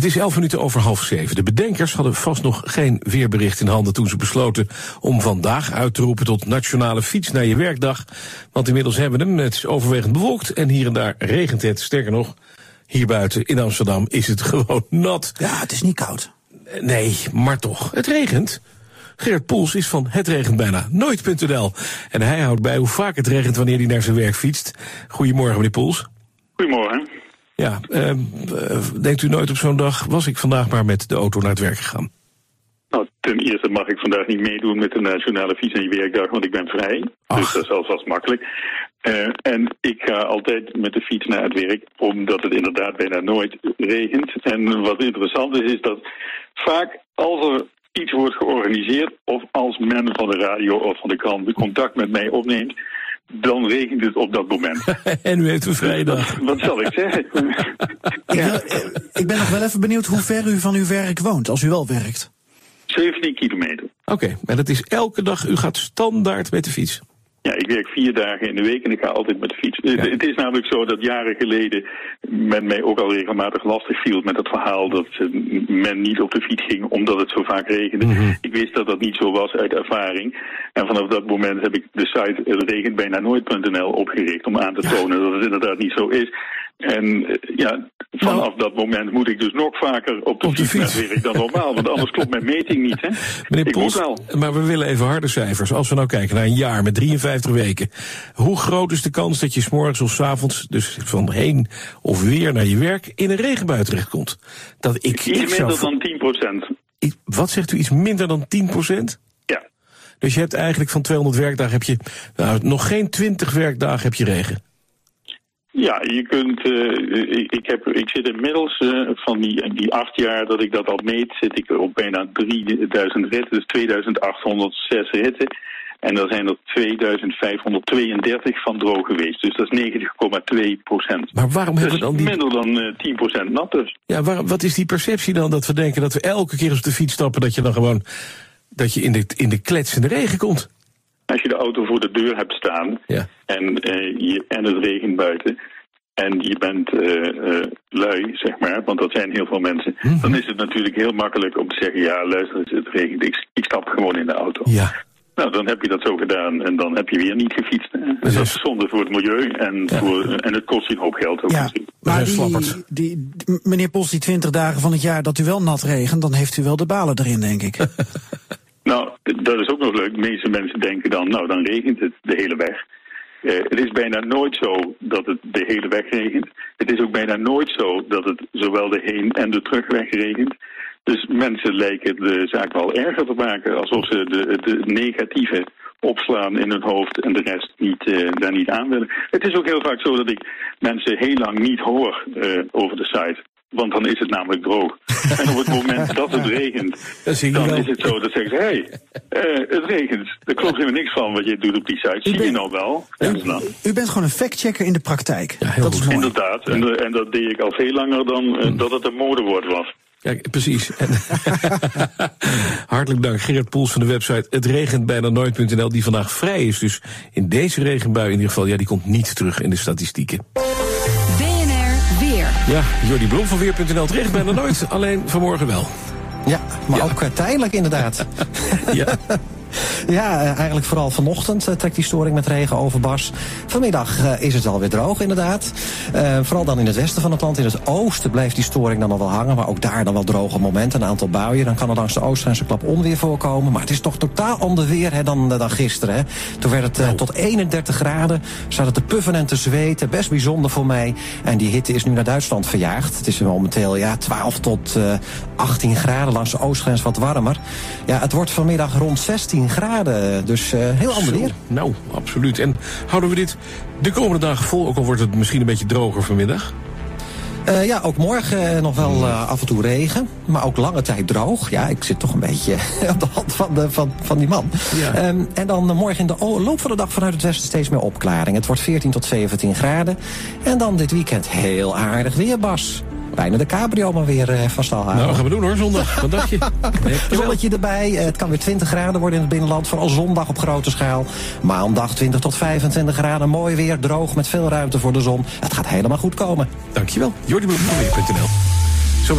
Het is elf minuten over half zeven. De bedenkers hadden vast nog geen weerbericht in handen toen ze besloten om vandaag uit te roepen tot nationale fiets naar je werkdag. Want inmiddels hebben we hem. Het is overwegend bewolkt en hier en daar regent het. Sterker nog, hier buiten in Amsterdam is het gewoon nat. Ja, het is niet koud. Nee, maar toch, het regent. Gerard Poels is van Het regent bijna nooit.nl. En hij houdt bij hoe vaak het regent wanneer hij naar zijn werk fietst. Goedemorgen, meneer Poels. Goedemorgen. Ja, uh, denkt u nooit op zo'n dag, was ik vandaag maar met de auto naar het werk gegaan? Nou, ten eerste mag ik vandaag niet meedoen met de Nationale Fiets- en Werkdag, want ik ben vrij. Ach. Dus dat is alvast makkelijk. Uh, en ik ga altijd met de fiets naar het werk, omdat het inderdaad bijna nooit regent. En wat interessant is, is dat vaak als er iets wordt georganiseerd... of als men van de radio of van de krant contact met mij opneemt dan regent het op dat moment. en u heeft een vrijdag. Wat zal ik zeggen? ja. ik, ben nog wel even benieuwd hoe ver u van uw werk woont, als u wel werkt. 17 kilometer. Oké, okay, en dat is elke dag, u gaat standaard met de fiets? Ja, ik werk vier dagen in de week en ik ga altijd met de fiets. Ja. Het is namelijk zo dat jaren geleden men mij ook al regelmatig lastig viel met het verhaal dat men niet op de fiets ging omdat het zo vaak regende. Mm -hmm. Ik wist dat dat niet zo was uit ervaring. En vanaf dat moment heb ik de site regenbijna opgericht om aan te tonen ja. dat het inderdaad niet zo is. En ja, vanaf nou, dat moment moet ik dus nog vaker op de, op de fiets, fiets. werk dan normaal. Want anders klopt mijn meting niet, hè? Meneer ik wel. maar we willen even harde cijfers. Als we nou kijken naar een jaar met 53 weken. Hoe groot is de kans dat je s'morgens of s avonds, dus van heen of weer naar je werk, in een regenbui terechtkomt? Dat ik, Iets ik minder zou... dan 10 procent. Wat zegt u, iets minder dan 10 procent? Ja. Dus je hebt eigenlijk van 200 werkdagen heb je, nou, nog geen 20 werkdagen heb je regen. Ja, je kunt. Uh, ik, ik, heb, ik zit inmiddels uh, van die, die acht jaar dat ik dat al meet, zit ik op bijna 3000 ritten, dus 2806 ritten. En daar zijn er 2532 van droog geweest. Dus dat is 90,2 procent. Maar waarom dus hebben we dan die... minder dan uh, 10 procent nat dus. Ja, waar, wat is die perceptie dan dat we denken dat we elke keer op de fiets stappen dat je dan gewoon dat je in de, in de kletsende regen komt? Als je de auto voor de deur hebt staan ja. en, uh, je, en het regent buiten en je bent uh, uh, lui, zeg maar, want dat zijn heel veel mensen, mm -hmm. dan is het natuurlijk heel makkelijk om te zeggen, ja luister, het regent, ik, ik stap gewoon in de auto. Ja. Nou, dan heb je dat zo gedaan en dan heb je weer niet gefietst. Dus dat is zonde voor het milieu en, Ja. voor, en het kost je een hoop geld ook Ja, maar die, die, meneer Pols, die 20 dagen van het jaar dat u wel nat regent, dan heeft u wel de balen erin, denk ik. Nou, dat is ook nog leuk. Meeste mensen denken dan, nou, dan regent het de hele weg. Eh, het is bijna nooit zo dat het de hele weg regent. Het is ook bijna nooit zo dat het zowel de heen- en de terugweg regent. Dus mensen lijken de zaak wel erger te maken, alsof ze de, de negatieve opslaan in hun hoofd en de rest niet, eh, daar niet aan willen. Het is ook heel vaak zo dat ik mensen heel lang niet hoor eh, over de site. Want dan is het namelijk droog. en op het moment dat het regent, Dat zie je dan wel. is het zo dat zeggen ze... hé, hey, eh, het regent. Er klopt helemaal niks van wat je doet op die site. Zie je nou wel? zeggen ze dan. U bent gewoon een factchecker in de praktijk. Ja, dat is mooi. Inderdaad. En, de- en dat deed ik al veel langer dan eh, dat het een modewoord was. Ja, precies. Hartelijk dank, Gerard Poels van de website Het regent bijna nooit.nl, die vandaag vrij is. Dus in deze regenbui in ieder geval, ja, die komt niet terug in de statistieken. Ja, Jordi Blom van Weer.nl, regent bijna nooit, alleen vanmorgen wel. Ja, maar Ja. ook eh, tijdelijk inderdaad. Ja, ja, eh, eigenlijk vooral vanochtend eh, trekt die storing met regen over Bas. Vanmiddag eh, is het alweer droog inderdaad. Vooral dan in het westen van het land. In het oosten blijft die storing dan nog wel hangen. Maar ook daar dan wel droge momenten, een aantal buien. Dan kan er langs de oostgrens een klap onweer voorkomen. Maar het is toch totaal ander weer hè, dan, dan gisteren. Hè. Toen werd het eh, tot 31 graden. Zat het te puffen en te zweten. Best bijzonder voor mij. En die hitte is nu naar Duitsland verjaagd. Het is momenteel ja, 12 tot eh, 18 graden. Langs de oostgrens wat warmer. Ja, het wordt vanmiddag rond 16 graden. Dus eh, heel ander weer. Nou, absoluut. En houden we dit de komende dagen vol, ook al wordt het misschien een beetje droger vanmiddag? Eh, ja, ook morgen eh, nog wel af en toe regen. Maar ook lange tijd droog. Ja, ik zit toch een beetje op de hand van, de, van, van die man. Ja. Ehm, en dan morgen in de loop van de dag vanuit het westen steeds meer opklaring. Het wordt 14 tot 17 graden. En dan dit weekend heel aardig weer, Bas. Bijna de cabrio maar weer eh, van stal halen. Nou, dat gaan we doen hoor, zondag. Wat dacht je? Zonnetje erbij, eh, het kan weer 20 graden worden in het binnenland. Vooral zondag op grote schaal. Maandag 20 tot 25 graden, mooi weer, droog met veel ruimte voor de zon. Het gaat helemaal goed komen. Dankjewel. Jordi Blom van Weer.nl.